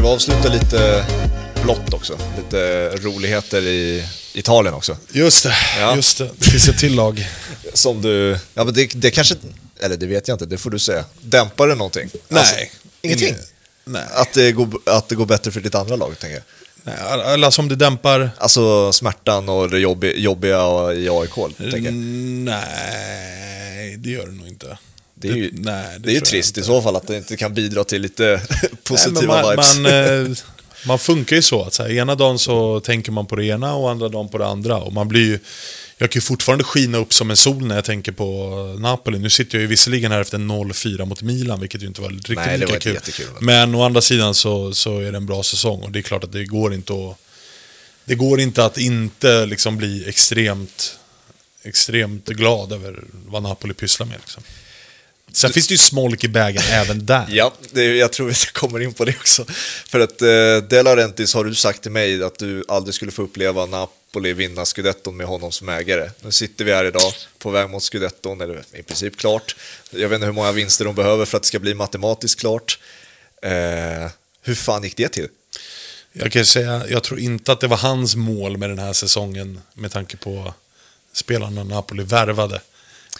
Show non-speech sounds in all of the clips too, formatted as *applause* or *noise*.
Ska vi avsluta lite blått också? Lite roligheter i Italien också. Just det, Ja. just det. Det finns ett till lag. *laughs* Som du... Ja, men det, det kanske... Eller det vet jag inte, det får du säga. Dämpar det någonting? Alltså, Nej. ingenting? Inget- Nej. Att det, går, att det går bättre för ditt andra lag, tänker jag. Nej, Eller som det dämpar... Alltså smärtan och det jobbiga, jobbiga i AIK, tänker jag. Mm, Nej, det gör det nog inte. Det är ju, nej, det är ju tror jag trist i så fall att det inte kan bidra till lite *laughs* positiva Nej, man, vibes. Man, eh, man funkar ju så att så här, ena dagen så tänker man på det ena och andra dagen på det andra. Och man blir ju, jag kan ju fortfarande skina upp som en sol när jag tänker på Napoli. Nu sitter jag ju visserligen här efter 0-4 mot Milan, vilket ju inte var riktigt Nej, det var lika inte kul. jättekul. Men å andra sidan så, så är det en bra säsong och det är klart att det går inte att, det går inte att inte liksom bli extremt, extremt glad över vad Napoli pysslar med. Liksom. Sen finns det ju smolk i bägen *laughs* även där. Ja, det, jag tror vi kommer in på det också. För att eh, De Laurentiis har du sagt till mig att du aldrig skulle få uppleva Napoli vinna scudetton med honom som ägare. Nu sitter vi här idag på väg mot scudetton, eller i princip klart. Jag vet inte hur många vinster de behöver för att det ska bli matematiskt klart. Eh, hur fan gick det till? Jag kan säga, jag tror inte att det var hans mål med den här säsongen med tanke på spelarna Napoli värvade.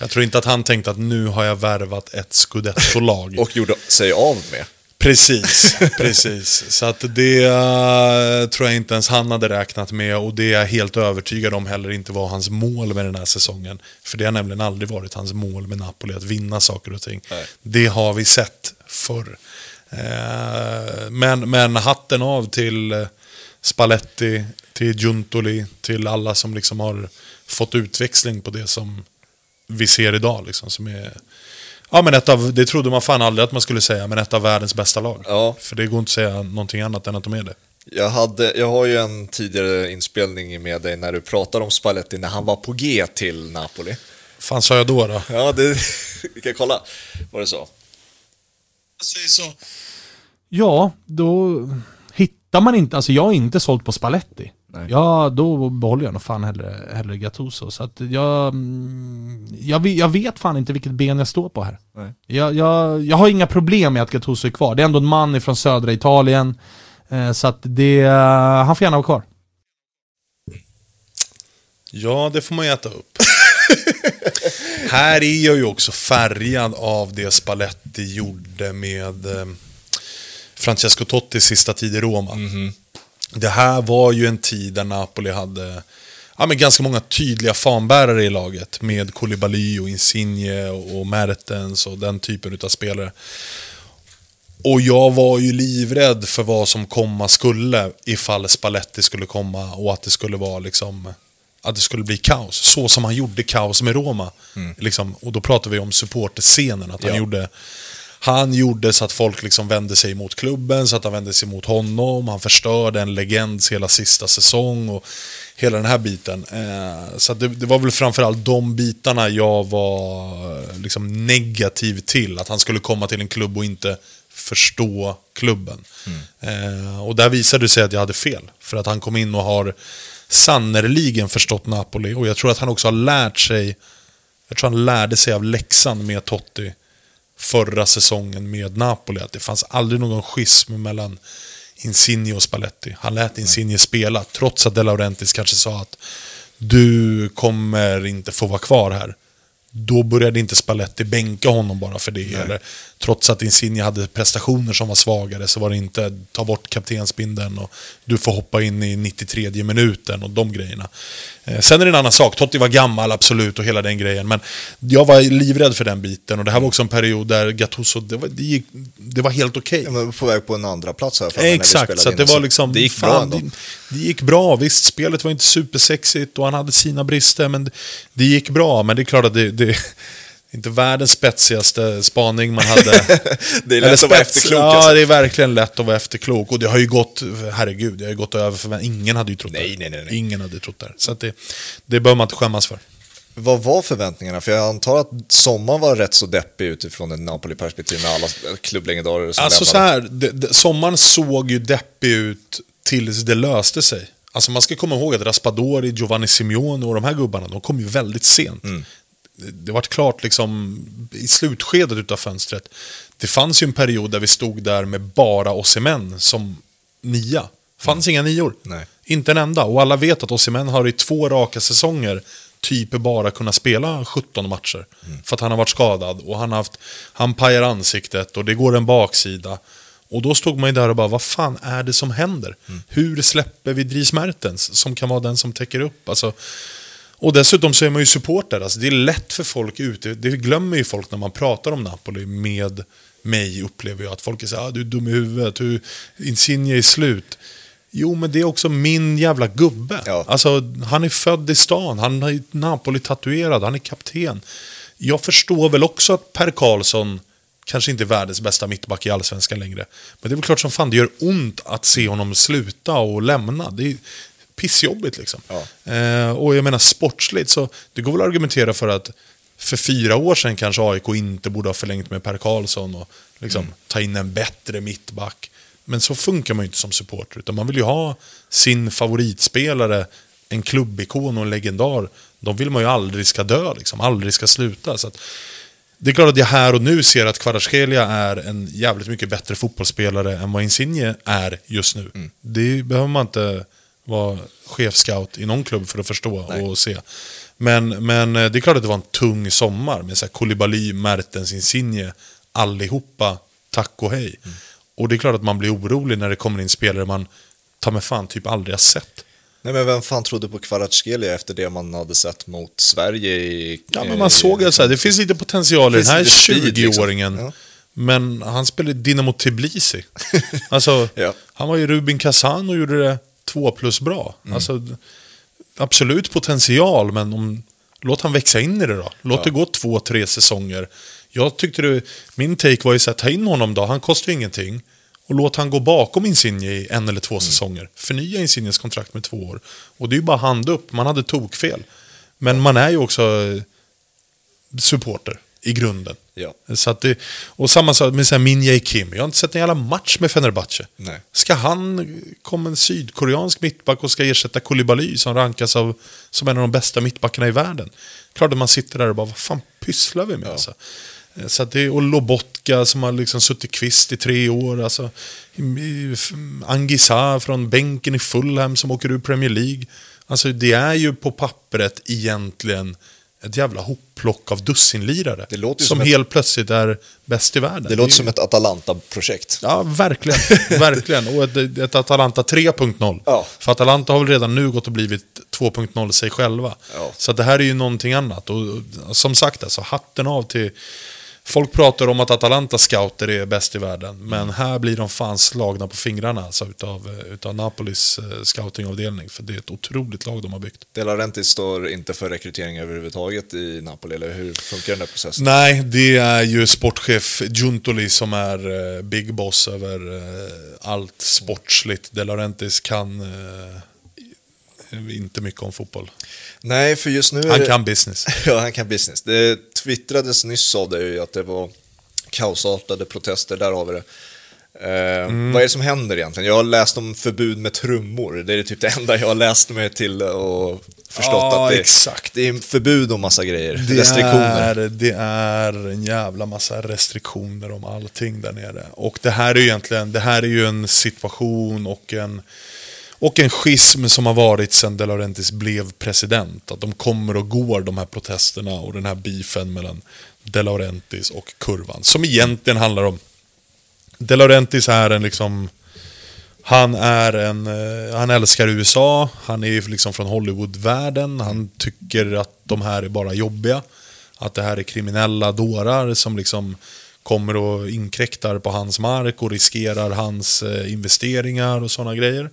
Jag tror inte att han tänkte att nu har jag värvat ett scudetto-lag. *laughs* Och gjorde sig av med. Precis, *laughs* precis. Så att det eh, tror jag inte ens han hade räknat med och det är jag helt övertygad om heller inte var hans mål med den här säsongen. För det har nämligen aldrig varit hans mål med Napoli, att vinna saker och ting. Nej. Det har vi sett förr. Eh, men, men hatten av till eh, Spalletti, till Giuntoli, till alla som liksom har fått utväxling på det som vi ser idag. Liksom, som är, ja, men ett av, det trodde man fan aldrig att man skulle säga, men ett av världens bästa lag. Ja. För det går inte att säga någonting annat än att de är det. Jag, hade, jag har ju en tidigare inspelning med dig när du pratade om Spalletti när han var på G till Napoli. fan sa jag då? då? Ja, det, *laughs* vi kan kolla vad det sa. Ja, då hittar man inte, alltså jag är inte sålt på Spalletti. Nej. Ja, då behåller jag nog fan hellre, hellre Gattuso. Så att jag, mm, jag, vet- jag vet fan inte vilket ben jag står på här. Nej. Jag, jag, jag har inga problem med att Gattuso är kvar. Det är ändå en man från södra Italien. Eh, så att det, han får gärna vara kvar. Ja, det får man ju äta upp. *laughs* Här är jag ju också färgad av det Spalletti gjorde med eh, Francesco Tottis sista tid i Roma. Det här var ju en tid där Napoli hade ja, men ganska många tydliga fanbärare i laget. Med Koulibaly och Insigne och Mertens och den typen av spelare. Och jag var ju livrädd för vad som komma skulle ifall Spalletti skulle komma och att det skulle vara liksom att det skulle bli kaos. Så som han gjorde kaos med Roma. Liksom, och då pratar vi om supporterscenen. Att han, Ja. gjorde, han gjorde så att folk liksom vände sig mot klubben, så att han vände sig mot honom. Han förstörde en legends hela sista säsong och hela den här biten. Eh, så att det, det var väl framförallt de bitarna jag var eh, liksom negativ till. Att han skulle komma till en klubb och inte förstå klubben. Eh, och där visade det sig att jag hade fel. För att han kom in och har sannerligen förstått Napoli. Och jag tror att han också har lärt sig, jag tror han lärde sig av läxan med Totti förra säsongen med Napoli. Att det fanns aldrig någon schism mellan Insigne och Spalletti. Han lät Insigne spela, trots att De Laurentiis kanske sa att du kommer inte få vara kvar här. Då började inte Spalletti bänka honom bara för det. Eller, trots att Insigne hade prestationer som var svagare så var det inte ta bort kaptensbindeln och du får hoppa in i 93 minuten och de grejerna. Eh, sen är det en annan sak, Totti var gammal absolut och hela den grejen. Men jag var livrädd för den biten och det här var också en period där Gattuso, det var, det gick, det var helt okej. Ja, men på väg på en andra plats här för Exakt, så det var liksom... Det gick fan, bra. Det, det gick bra, visst spelet var inte supersexigt och han hade sina brister, men det, det gick bra. Men det är klart att det, det är inte världens spetsigaste spaning man hade. *laughs* Det är lätt att vara spets- efterklok. Ja, alltså. det är verkligen lätt att vara efterklok. Och det har ju gått, herregud, det har ju gått över för Ingen hade ju trott Nej, det. nej, nej, nej. Ingen hade trott det. Så det, det bör man inte skämmas för. Vad var förväntningarna? För jag antar att sommaren var rätt så deppig utifrån ett Napoli-perspektiv med alla klubblegendarer som Alltså så lämnade. här, det, det, sommaren såg ju deppig ut tills det löste sig. Alltså man ska komma ihåg att Raspadori, Giovanni Simeone och de här gubbarna, de kom ju väldigt sent. Det, det var klart liksom i slutskedet utav fönstret. Det fanns ju en period där vi stod där med bara Osimhen som nia. Fanns inga nior. Nej. Inte en enda. Och alla vet att Osimhen har i två raka säsonger typ bara kunnat spela 17 matcher. För att han har varit skadad och han har haft, han pajar ansiktet och det går en baksida. Och då stod man ju där och bara, vad fan är det som händer? Hur släpper vi Dries Mertens som kan vara den som täcker upp? Alltså, och dessutom så är man ju supporter. Alltså det är lätt för folk ute. Det glömmer ju folk när man pratar om Napoli med mig upplever jag. Att folk här, ah, du är dum i huvudet, du, Insigne är slut. Jo, men det är också min jävla gubbe. Ja. Alltså, han är född i stan, han har ju Napoli tatuerad, han är kapten. Jag förstår väl också att Per Karlsson kanske inte är världens bästa mittback i allsvenskan längre. Men det är väl klart som fan det gör ont att se honom sluta och lämna. Det är pissjobbigt liksom. Ja. Eh, och jag menar sportsligt så, det går väl att argumentera för att för fyra år sedan kanske AIK inte borde ha förlängt med Per Karlsson och liksom ta in en bättre mittback. Men så funkar man ju inte som supporter, utan man vill ju ha sin favoritspelare, en klubbikon och en legendar. De vill man ju aldrig ska dö, liksom, aldrig ska sluta. Så att, det är klart att jag här och nu ser att Kvaratskhelia är en jävligt mycket bättre fotbollsspelare än vad Insigne är just nu. Det behöver man inte vara chefscout i någon klubb för att förstå Nej. och se. Men, men eh, det är klart att det var en tung sommar med så här Koulibaly, Mertens, Insigne, allihopa, tack och hej. Och det är klart att man blir orolig när det kommer in spelare man tar med fan typ aldrig har sett. Nej men vem fan trodde på Kvaratskhelia efter det man hade sett mot Sverige i... Ja, men man såg att så här, det finns lite potential i den här lite speed, liksom. 20-åringen. Ja. Men han spelade i Dinamo Tbilisi. alltså, *laughs* Ja. Han var ju Rubin Kazan och gjorde det två plus bra. Mm. Alltså, absolut potential, men om, låt han växa in i det då. Låt Ja. det gå två, tre säsonger. Jag tyckte det, min take var ju här, ta in honom då, han kostar ju ingenting. Och låt han gå bakom Insigne i en eller två Mm. säsonger. Förnya Insignes kontrakt med två år. Och det är ju bara hand upp, man hade tokfel. Men man är ju också eh, supporter i grunden. Ja. Så att det, och samma sak med så här Minjae Kim. Jag har inte sett en jävla match med Fenerbahce. Nej. Ska han komma en sydkoreansk mittback och ska ersätta Koulibaly som rankas av, som en av de bästa mittbackarna i världen? Klart att man sitter där och bara, vad fan pysslar vi med? Alltså? Eh, Så att det, och Lobotka som har liksom suttit kvist i tre år. Alltså, Angisa från bänken i Fulham som åker ur Premier League. Alltså det är ju på pappret egentligen ett jävla hopplock av dussinlirare. Det som som ett- helt plötsligt är bäst i världen. Det låter är- som ett Atalanta-projekt. Ja, verkligen. *laughs* verkligen. Och ett, ett Atalanta 3.0. Ja. För Atalanta har väl redan nu gått och blivit 2.0 sig själva. Ja. Så det här är ju någonting annat. Och och som sagt, alltså, hatten av till... Folk pratar om att Atalanta scouter är bäst i världen. Men Mm. här blir de fan slagna på fingrarna alltså, utav, utav Napolis eh, scoutingavdelning. För det är ett otroligt lag de har byggt. De Laurentiis står inte för rekrytering överhuvudtaget i Napoli, eller hur funkar den där processen? Nej, det är ju sportchef Giuntoli som är eh, big boss över eh, allt sportsligt. De Laurentiis kan eh, inte mycket om fotboll. Nej, för just nu Han det... kan business. *laughs* Ja, han kan business. Det twittrades nyss av det ju att det var kaosartade protester, där har vi det. Eh, Mm. Vad är det som händer egentligen? Jag har läst om förbud med trummor. Det är typ det enda jag har läst mig till och förstått Ja, att det, exakt. det är förbud om massa grejer. Det restriktioner. är, det är en jävla massa restriktioner om allting där nere. Och det här är ju egentligen, det här är ju en situation och en, och en schism som har varit sedan De Laurentiis blev president. Att de kommer och går de här protesterna och den här beefen mellan De Laurentiis och kurvan. Som egentligen handlar om De Laurentiis är en liksom han är en, eh, han älskar USA, han är ju liksom från Hollywoodvärlden, han tycker att de här är bara jobbiga. Att det här är kriminella dårar som liksom kommer och inkräktar på hans mark och riskerar hans eh, investeringar och sådana grejer.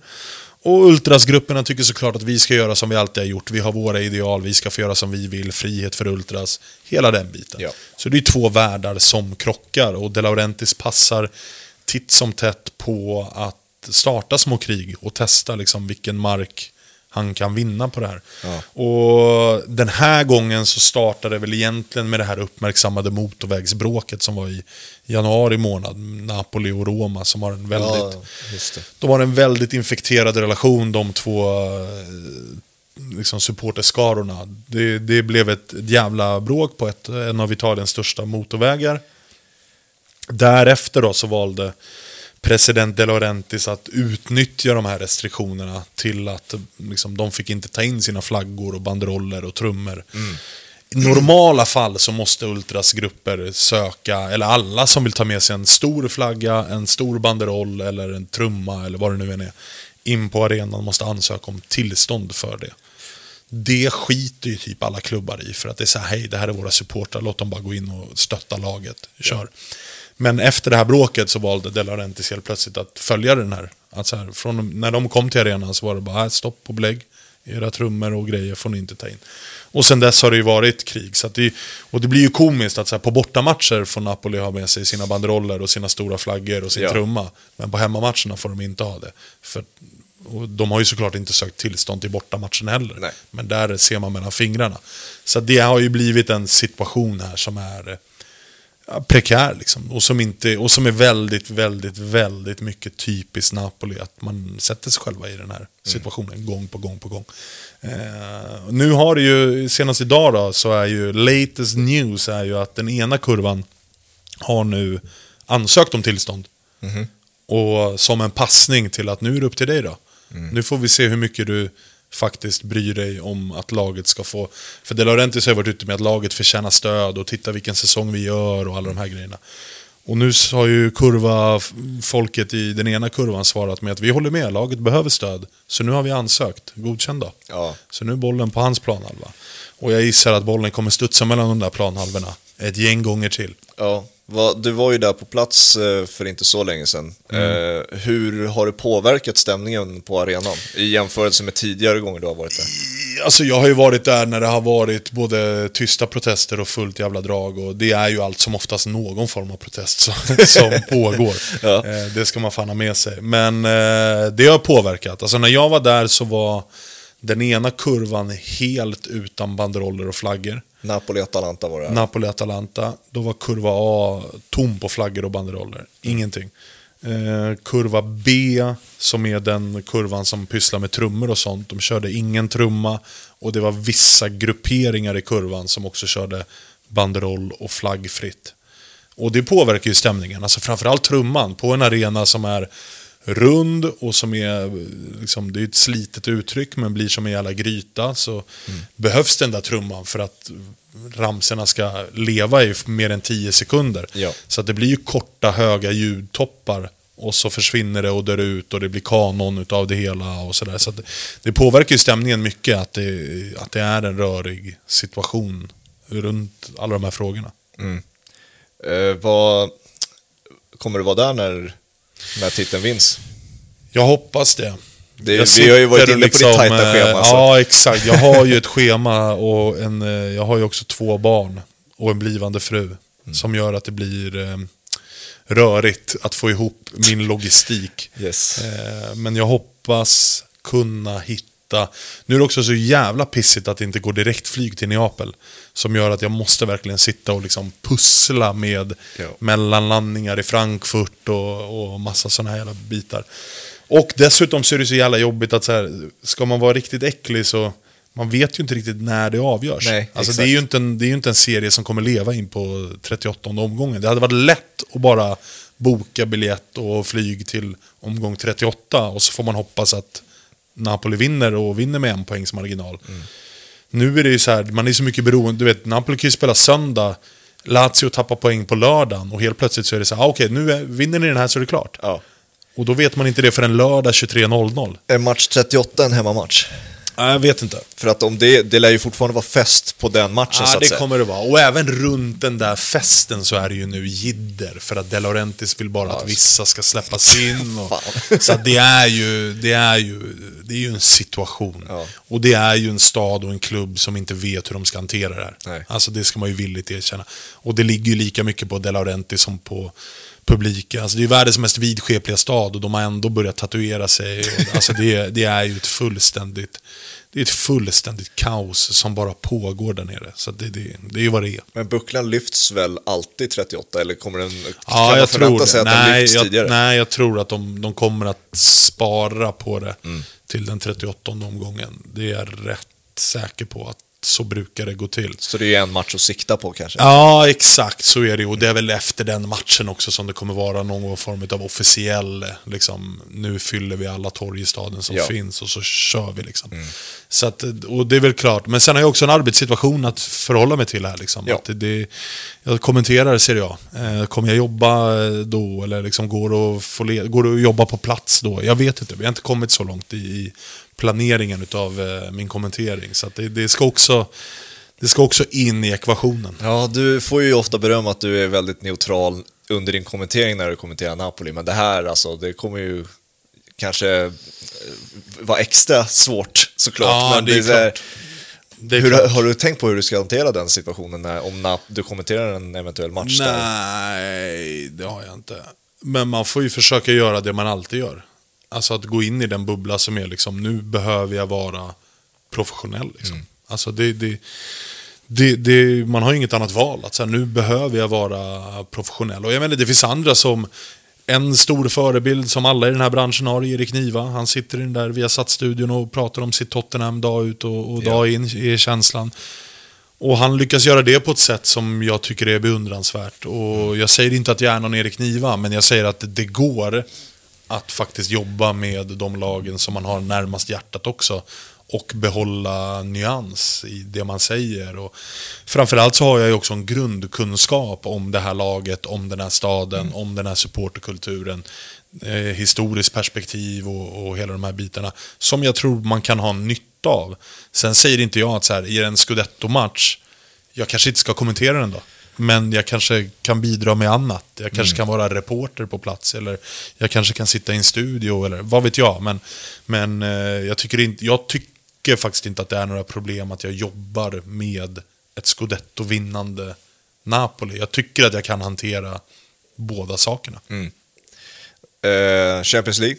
Och ultrasgrupperna tycker såklart att vi ska göra som vi alltid har gjort. Vi har våra ideal, vi ska få göra som vi vill, frihet för ultras. Hela den biten. Ja. Så det är två världar som krockar och De Laurentiis passar titt som tätt på att starta små krig och testa liksom vilken mark han kan vinna på det här. Ja. Och den här gången så startade det väl egentligen med det här uppmärksammade motorvägsbråket som var i januari månad. Napoli och Roma som har en väldigt Ja, de har en väldigt infekterad relation de två eh, liksom supporterskarorna. Det, det blev ett jävla bråk på ett, en av Italiens största motorvägar. Därefter då så valde president De Laurentiis att utnyttja de här restriktionerna till att liksom, de fick inte ta in sina flaggor och banderoller och trummor. I normala fall så måste ultrasgrupper söka, eller alla som vill ta med sig en stor flagga, en stor banderoll eller en trumma eller vad det nu än är, in på arenan måste ansöka om tillstånd för det. Det skiter ju typ alla klubbar i för att det är så här, hej det här är våra supportrar, låt dem bara gå in och stötta laget, kör. Men efter det här bråket så valde De Laurentiis helt plötsligt att följa den här. Att så här från, när de kom till arenan så var det bara, "Nej, stopp och belägg. Era trummor och grejer får ni inte ta in. Och sen dess har det ju varit krig. Så det, och det blir ju komiskt att så här, på bortamatcher får Napoli ha med sig sina banderoller och sina stora flaggor och sin Ja. trumma. Men på hemmamatcherna får de inte ha det. För, och de har ju såklart inte sökt tillstånd till bortamatchen heller. Nej. Men där ser man mellan fingrarna. Så det har ju blivit en situation här som är eh, ja, prekär liksom. Och som, inte, och som är väldigt, väldigt, väldigt mycket typiskt Napoli. Att man sätter sig själva i den här situationen gång på gång på gång. Eh, nu har det ju, senast idag då, så är ju latest news är ju att den ena kurvan har nu ansökt om tillstånd. Och som en passning till att nu är det upp till dig då. Nu får vi se hur mycket du faktiskt bryr dig om att laget ska få... För De Laurentiis har varit ute med att laget förtjänar stöd och titta vilken säsong vi gör och alla de här grejerna. Och nu har ju kurva folket i den ena kurvan svarat med att vi håller med, laget behöver stöd. Så nu har vi ansökt, godkänd då. Ja. Så nu är bollen på hans planhalva. Och jag gissar att bollen kommer studsa mellan de där planhalvorna ett gäng gånger till. Ja, du var ju där på plats eh, för inte så länge sedan. Mm. Eh, hur har det påverkat stämningen på arenan i jämförelse med tidigare gånger du har varit där? Alltså jag har ju varit där när det har varit både tysta protester och fullt jävla drag. Och det är ju allt som oftast någon form av protest som, *laughs* som pågår. Ja. Eh, det ska man fan ha med sig. Men det har påverkat. Alltså när jag var där så var den ena kurvan helt utan banderoller och flaggor. Napoli-Atalanta var det här. Napoli-Atalanta. Då var kurva A tom på flaggor och banderoller. Ingenting. Eh, kurva B, som är den kurvan som pysslar med trummor och sånt, de körde ingen trumma. Och det var vissa grupperingar i kurvan som också körde banderoll och flaggfritt. Och det påverkar ju stämningen. Alltså framförallt trumman på en arena som är rund och som är, liksom, det är ett slitet uttryck men blir som en jävla gryta. Så behövs den där trumman för att ramserna ska leva i mer än 10 sekunder. Ja. Så att det blir ju korta höga ljudtoppar och så försvinner det och dör ut och det blir kanon utav det hela och sådär. Så att det, påverkar ju stämningen mycket att det, att det är en rörig situation runt alla de här frågorna. Eh, vad, kommer du vara där när, när titeln vinns? Jag hoppas det. Det- Jag vi har ju varit inne på ditt tajta eh, schema, så. Ja, exakt. Jag har ju ett schema och en, eh, jag har ju också två barn och en blivande fru. Mm. Som gör att det blir eh, rörigt att få ihop min logistik. Yes. Men jag hoppas kunna hitta... Nu är det också så jävla pissigt att det inte går direktflyg till Neapel. Som gör att jag måste verkligen sitta och liksom pussla med Ja. mellanlandningar i Frankfurt och, och massa sådana här jävla bitar. Och dessutom så är det så jävla jobbigt att så här, ska man vara riktigt äcklig så man vet ju inte riktigt när det avgörs. Nej, alltså, det, är ju inte en, det är ju inte en serie som kommer leva in på 38 omgången. Det hade varit lätt att bara boka biljett och flyg till omgång 38 och så får man hoppas att Napoli vinner och vinner med en poängs marginal. Nu är det ju så här, man är så mycket beroende. Du vet, Napoli kan ju spela söndag, Lazio tappar poäng på lördagen och helt plötsligt så är det så här, ah, okej, nu är, vinner ni den här så är det klart. Ja. Och då vet man inte det förrän lördag 23.00. Är match 38 en hemmamatch? Jag vet inte. För att om det, det lär ju fortfarande vara fest på den matchen så Ja, att det säga. kommer det vara. Och även runt den där festen så är det ju nu jidder. För att De Laurentiis vill bara att vissa ska släppas in. *laughs* Och, så att det är ju, det är ju, det är ju en situation. Ja. Och det är ju en stad och en klubb som inte vet hur de ska hantera det här. Nej. Alltså det ska man ju villigt erkänna. Och det ligger ju lika mycket på De Laurentiis som på publiken. Alltså det är världens mest vidskepliga stad och de har ändå börjat tatuera sig. Alltså det, det är ju ett fullständigt, det är ett fullständigt kaos som bara pågår där nere. Så det, det, det är ju vad det är. Men bucklan lyfts väl alltid 38 eller kommer den, Ja, jag tror sig det. att den Nej lyfts jag, tidigare? nej, jag tror att de, de kommer att spara på det Mm. till den 38 omgången. Det är jag rätt säker på att så brukar det gå till. Så det är en match att sikta på kanske? Ja, exakt så är det Och det är väl efter den matchen också som det kommer vara någon form av officiell, liksom, nu fyller vi alla torg i staden som Ja. finns och så kör vi liksom. Så att, och det är väl klart. Men sen har jag också en arbetssituation att förhålla mig till här. Liksom. Ja. Att det, jag kommenterar Serie A. Eh, kommer jag jobba eh, då? Eller liksom går, det att få le- går det att jobba på plats då? Jag vet inte. Vi har inte kommit så långt i, i planeringen av eh, min kommentering. Så det, det, ska också, det ska också in i ekvationen. Ja, du får ju ofta beröm att du är väldigt neutral under din kommentering när du kommenterar Napoli, men det här alltså, det kommer ju kanske eh, vara extra svårt såklart. Ja, men det är klart. Det är hur, klart. har du tänkt på hur du ska hantera den situationen när, om Nap, du kommenterar en eventuell match där? Nej, det har jag inte. Men man får ju försöka göra det man alltid gör. Alltså att gå in i den bubbla som är liksom, nu behöver jag vara professionell. Liksom. Alltså det, det, det, det, man har ju inget annat val. Att så här, nu behöver jag vara professionell. Och jag menar, det finns andra som, en stor förebild som alla i den här branschen har, Erik Niva. Han sitter i den där Viasat-studion och pratar om sitt Tottenham dag ut och, och dag in, är känslan. Och han lyckas göra det på ett sätt som jag tycker är beundransvärt. Och jag säger inte att jag är någon Erik Niva, men jag säger att det går att faktiskt jobba med de lagen som man har närmast hjärtat också. Och behålla nyans i det man säger. Och framförallt så har jag ju också en grundkunskap om det här laget, om den här staden, om den här supporterkulturen. Eh, historiskt perspektiv och, och hela de här bitarna. Som jag tror man kan ha nytta av. Sen säger inte jag att så här, i en scudetto-match, jag kanske inte ska kommentera den då. Men jag kanske kan bidra med annat. Jag kanske kan vara reporter på plats. Eller jag kanske kan sitta i en studio. Eller vad vet jag. Men, men eh, jag, tycker inte, jag tycker faktiskt inte att det är några problem att jag jobbar med ett scudetto-vinnande Napoli. Jag tycker att jag kan hantera båda sakerna. Eh, Champions League?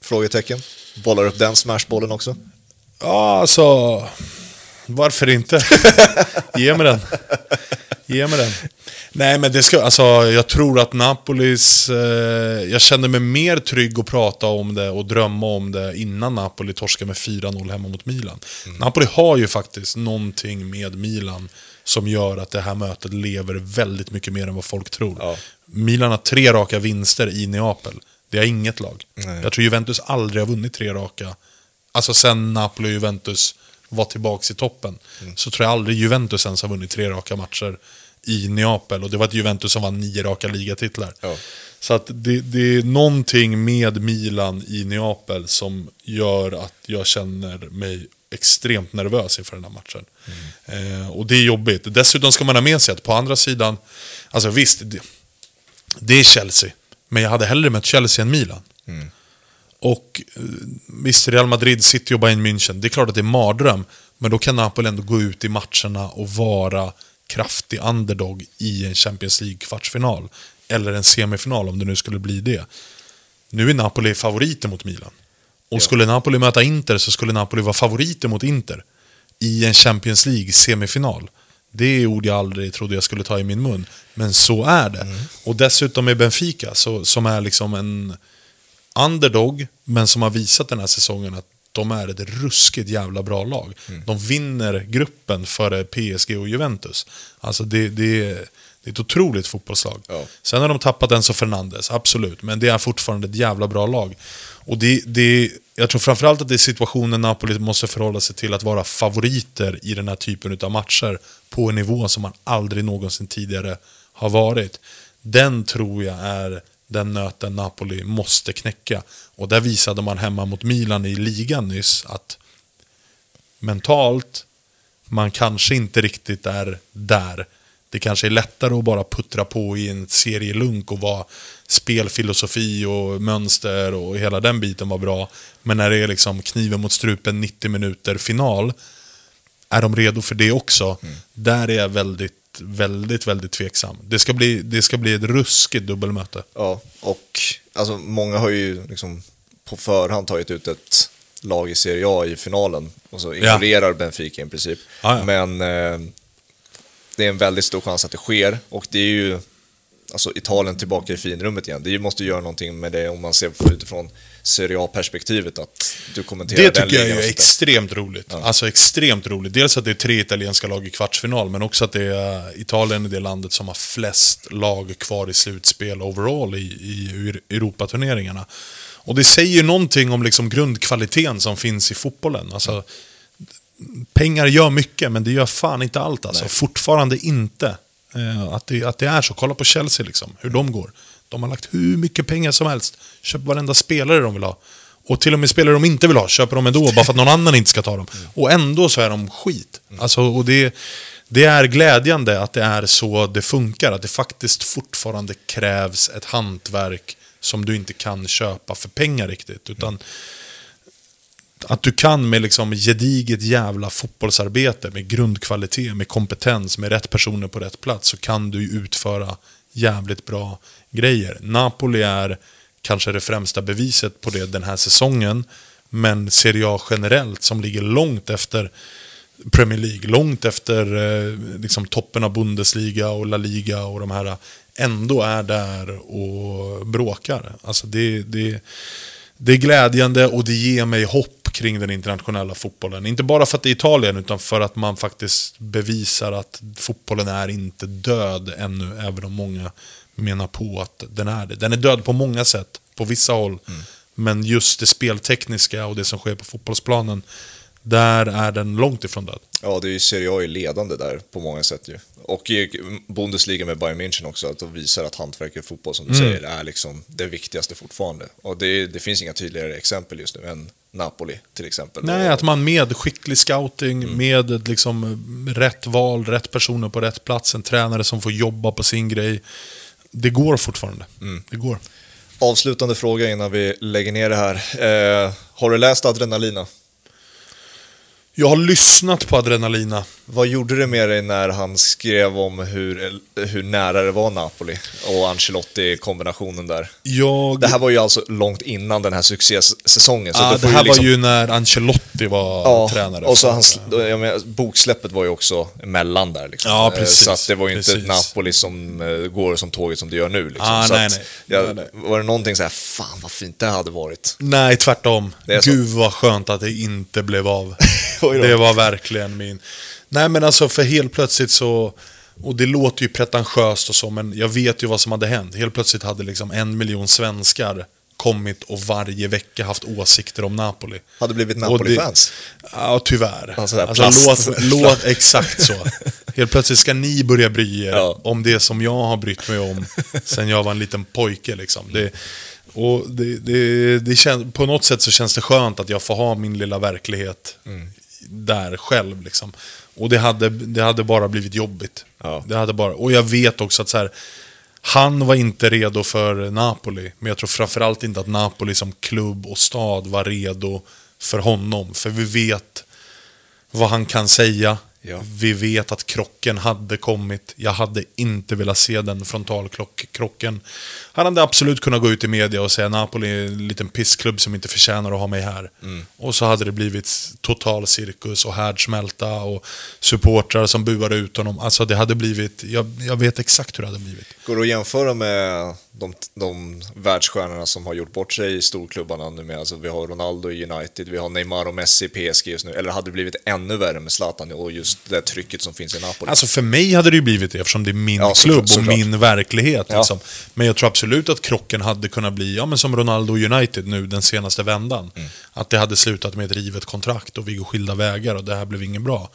Frågetecken. Bollar upp den smashbollen också? Ja, alltså... Varför inte? *laughs* Ge mig den. Ge mig den. Nej, men det ska... Alltså, jag tror att Napolis... Eh, jag kände mig mer trygg att prata om det och drömma om det innan Napoli torskade med 4-0 hemma mot Milan. Napoli har ju faktiskt någonting med Milan som gör att det här mötet lever väldigt mycket mer än vad folk tror. Ja. Milan har tre raka vinster i Neapel. Det är inget lag. Nej. Jag tror Juventus aldrig har vunnit tre raka. Alltså sen Napoli och Juventus var tillbaka i toppen. Mm. Så tror jag aldrig Juventus ens har vunnit tre raka matcher i Neapel. Och det var ett Juventus som vann nio raka ligatitlar. Ja. Så att det, det är någonting med Milan i Neapel som gör att jag känner mig extremt nervös inför den här matchen. Eh, och det är jobbigt. Dessutom ska man ha med sig att på andra sidan, alltså visst, det, det är Chelsea. Men jag hade hellre mött Chelsea än Milan. Och eh, visst, Real Madrid, City och Bayern München, det är klart att det är mardröm. Men då kan Napoli ändå gå ut i matcherna och vara kraftig underdog i en Champions League-kvartsfinal. Eller en semifinal om det nu skulle bli det. Nu är Napoli favoriter mot Milan. Och skulle Napoli möta Inter så skulle Napoli vara favoriter mot Inter. I en Champions League-semifinal. Det är ord jag aldrig trodde jag skulle ta i min mun. Men så är det. Och dessutom med Benfica, så, som är liksom en underdog, men som har visat den här säsongen att de är ett ruskigt jävla bra lag. De vinner gruppen före PSG och Juventus. Alltså det, det, är, det är ett otroligt fotbollslag. Ja. Sen har de tappat Enzo Fernandes, absolut. Men det är fortfarande ett jävla bra lag. Och det, det, jag tror framförallt att det är situationen Napoli måste förhålla sig till att vara favoriter i den här typen av matcher på en nivå som man aldrig någonsin tidigare har varit. Den tror jag är den nöten Napoli måste knäcka. Och där visade man hemma mot Milan i ligan nyss att mentalt, man kanske inte riktigt är där. Det kanske är lättare att bara puttra på i en serielunk och vara spelfilosofi och mönster och hela den biten var bra. Men när det är liksom kniven mot strupen 90 minuter final, är de redo för det också? Där är jag väldigt, väldigt, väldigt tveksam. Det ska bli, det ska bli ett ruskigt dubbelmöte. Ja, och alltså, många har ju liksom på förhand tagit ut ett lag i Serie A i finalen och så ignorerar Benfica i princip. Ja, ja. Men eh, det är en väldigt stor chans att det sker och det är ju alltså Italien tillbaka i finrummet igen. Det måste göra någonting med det om man ser utifrån Serie A-perspektivet att du kommenterar Det den tycker jag är extremt roligt. Alltså extremt roligt. Dels att det är tre italienska lag i kvartsfinal, men också att det är Italien är det landet som har flest lag kvar i slutspel overall i, i Europaturneringarna. Och det säger ju någonting om liksom grundkvaliteten som finns i fotbollen. Alltså, pengar gör mycket, men det gör fan inte allt. Alltså. Fortfarande inte. Eh, att, det, att det är så. Kolla på Chelsea, liksom, hur de går. De har lagt hur mycket pengar som helst. Köper varenda spelare de vill ha. Och till och med spelare de inte vill ha köper de ändå, bara för att någon annan inte ska ta dem. Och ändå så är de skit. Alltså, och det, det är glädjande att det är så det funkar. Att det faktiskt fortfarande krävs ett hantverk som du inte kan köpa för pengar riktigt. Utan att du kan med liksom gediget jävla fotbollsarbete, med grundkvalitet, med kompetens, med rätt personer på rätt plats, så kan du utföra jävligt bra grejer. Napoli är kanske det främsta beviset på det den här säsongen, men Serie A generellt, som ligger långt efter Premier League, långt efter eh, liksom toppen av Bundesliga och La Liga och de här, ändå är där och bråkar. Alltså det, det, det är glädjande och det ger mig hopp kring den internationella fotbollen. Inte bara för att det är Italien, utan för att man faktiskt bevisar att fotbollen är inte död ännu, även om många menar på att den är det. Den är död på många sätt, på vissa håll. Men just det speltekniska och det som sker på fotbollsplanen, där är den långt ifrån död. Ja, det är ju Serie A ledande där på många sätt ju. Och i Bundesliga med Bayern München också, att de visar att hantverk i fotboll, som du Mm. säger, är liksom det viktigaste fortfarande. Och det, det finns inga tydligare exempel just nu än Napoli till exempel. Nej, Och- att man med skicklig scouting, med liksom rätt val, rätt personer på rätt plats, en tränare som får jobba på sin grej. Det går fortfarande. Det går. Avslutande fråga innan vi lägger ner det här. Eh, har du läst Adrenalina? Jag har lyssnat på Adrenalina. Vad gjorde det med dig när han skrev om hur, hur nära det var Napoli och Ancelotti-kombinationen där? Jag... Det här var ju alltså långt innan den här succésäsongen. Så ja, då det här liksom- var ju när Ancelotti var Ja, tränare. och så hans, jag menar, boksläppet var ju också emellan där. Liksom. Ja, Eh, precis, Så att det var ju inte precis. Napoli som eh, går som tåget som det gör nu. Liksom. Ah, så nej, nej. Jag, Nej. Var det någonting så här, fan vad fint det hade varit. Nej, tvärtom. Det är så. Gud vad skönt att det inte blev av. *laughs* *laughs* Det var verkligen min... Nej men alltså för helt plötsligt så... Och det låter ju pretentiöst och så, men jag vet ju vad som hade hänt. Helt plötsligt hade liksom en miljon svenskar kommit och varje vecka haft åsikter om Napoli. Hade blivit Napoli-fans. Ja, tyvärr. Alltså Alltså, låt, *laughs* låt, exakt så. Helt plötsligt ska ni börja bry er Ja. om det som jag har brytt mig om sen jag var en liten pojke. Liksom. Det, och det, det, det kän, på något sätt så känns det skönt att jag får ha min lilla verklighet där själv. Liksom. Och det hade, det hade bara blivit jobbigt. Ja. Det hade bara, och jag vet också att så här, han var inte redo för Napoli, men jag tror framförallt inte att Napoli som klubb och stad var redo för honom. För vi vet vad han kan säga. Ja. Vi vet att krocken hade kommit. Jag hade inte velat se den frontalkrocken. Han hade absolut kunnat gå ut i media och säga Napoli är en liten pissklubb som inte förtjänar att ha mig här. Och så hade det blivit total cirkus och härdsmälta och supportrar som buade ut honom. Alltså det hade blivit, jag, jag vet exakt hur det hade blivit. Går det att jämföra med de, de världsstjärnorna som har gjort bort sig i storklubbarna nu med? Alltså vi har Ronaldo i United, vi har Neymar och Messi i PSG just nu. Eller hade det blivit ännu värre med Zlatan och just det trycket som finns i Napoli? Alltså för mig hade det ju blivit det eftersom det är min Ja, klubb och såklart. min verklighet. Ja. Liksom. Men jag tror absolut att krocken hade kunnat bli, ja men som Ronaldo United nu den senaste vändan. Mm. Att det hade slutat med ett rivet kontrakt och vi går skilda vägar och det här blev inget bra.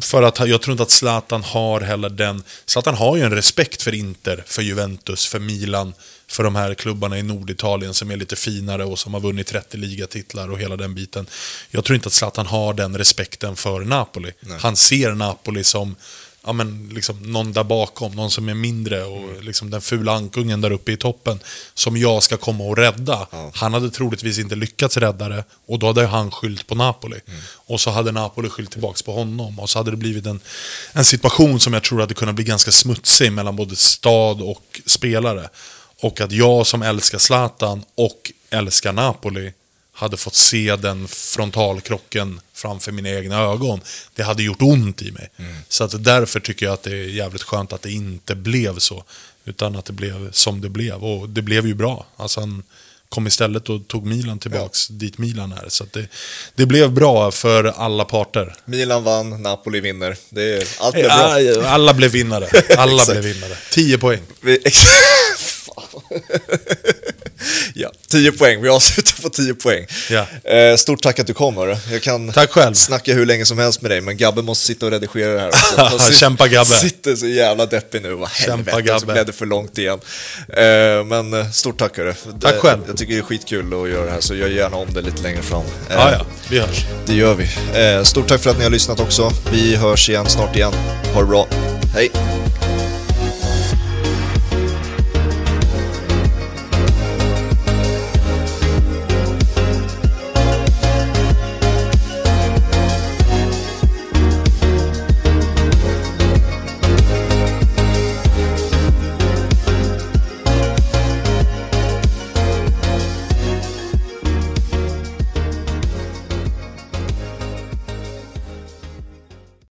För att jag tror inte att Zlatan har heller den... Zlatan har ju en respekt för Inter, för Juventus, för Milan, för de här klubbarna i Norditalien som är lite finare och som har vunnit 30 ligatitlar och hela den biten. Jag tror inte att Zlatan har den respekten för Napoli. Han ser Napoli som ja, men, liksom, någon där bakom, någon som är mindre och liksom, den fula ankungen där uppe i toppen som jag ska komma och rädda. Han hade troligtvis inte lyckats rädda det och då hade han skyllt på Napoli. Och så hade Napoli skyllt tillbaka på honom och så hade det blivit en, en situation som jag tror hade kunnat bli ganska smutsig mellan både stad och spelare. Och att jag som älskar Zlatan och älskar Napoli hade fått se den frontalkrocken framför mina egna ögon. Det hade gjort ont i mig. Så att därför tycker jag att det är jävligt skönt att det inte blev så. Utan att det blev som det blev. Och det blev ju bra. Alltså han kom istället och tog Milan tillbaks dit Milan är. Så det, det blev bra för alla parter. Milan vann, Napoli vinner. Det är, allt blev bra. Ja, alla blev vinnare. Alla *laughs* blev vinnare. 10 poäng. *laughs* Fan. ja, 10 poäng. Vi avslutar på 10 poäng. Ja. Eh, stort tack att du kom. Hörru. Jag kan Tack själv. snacka hur länge som helst med dig, men Gabbe måste sitta och redigera det här också. *laughs* Kämpa, Gabbe. sitter så jävla deppig nu. Vad Kämpa, helvete, så Gabbe. blev det för långt igen. Eh, men eh, stort tack hörru. Tack Det- själv. Jag tycker det är skitkul att göra det här, så gör gärna om det lite längre fram. Eh, Ja, ja. Vi hörs. Det gör vi. Eh, stort tack för att ni har lyssnat också. Vi hörs igen snart igen. Ha det bra. Hej!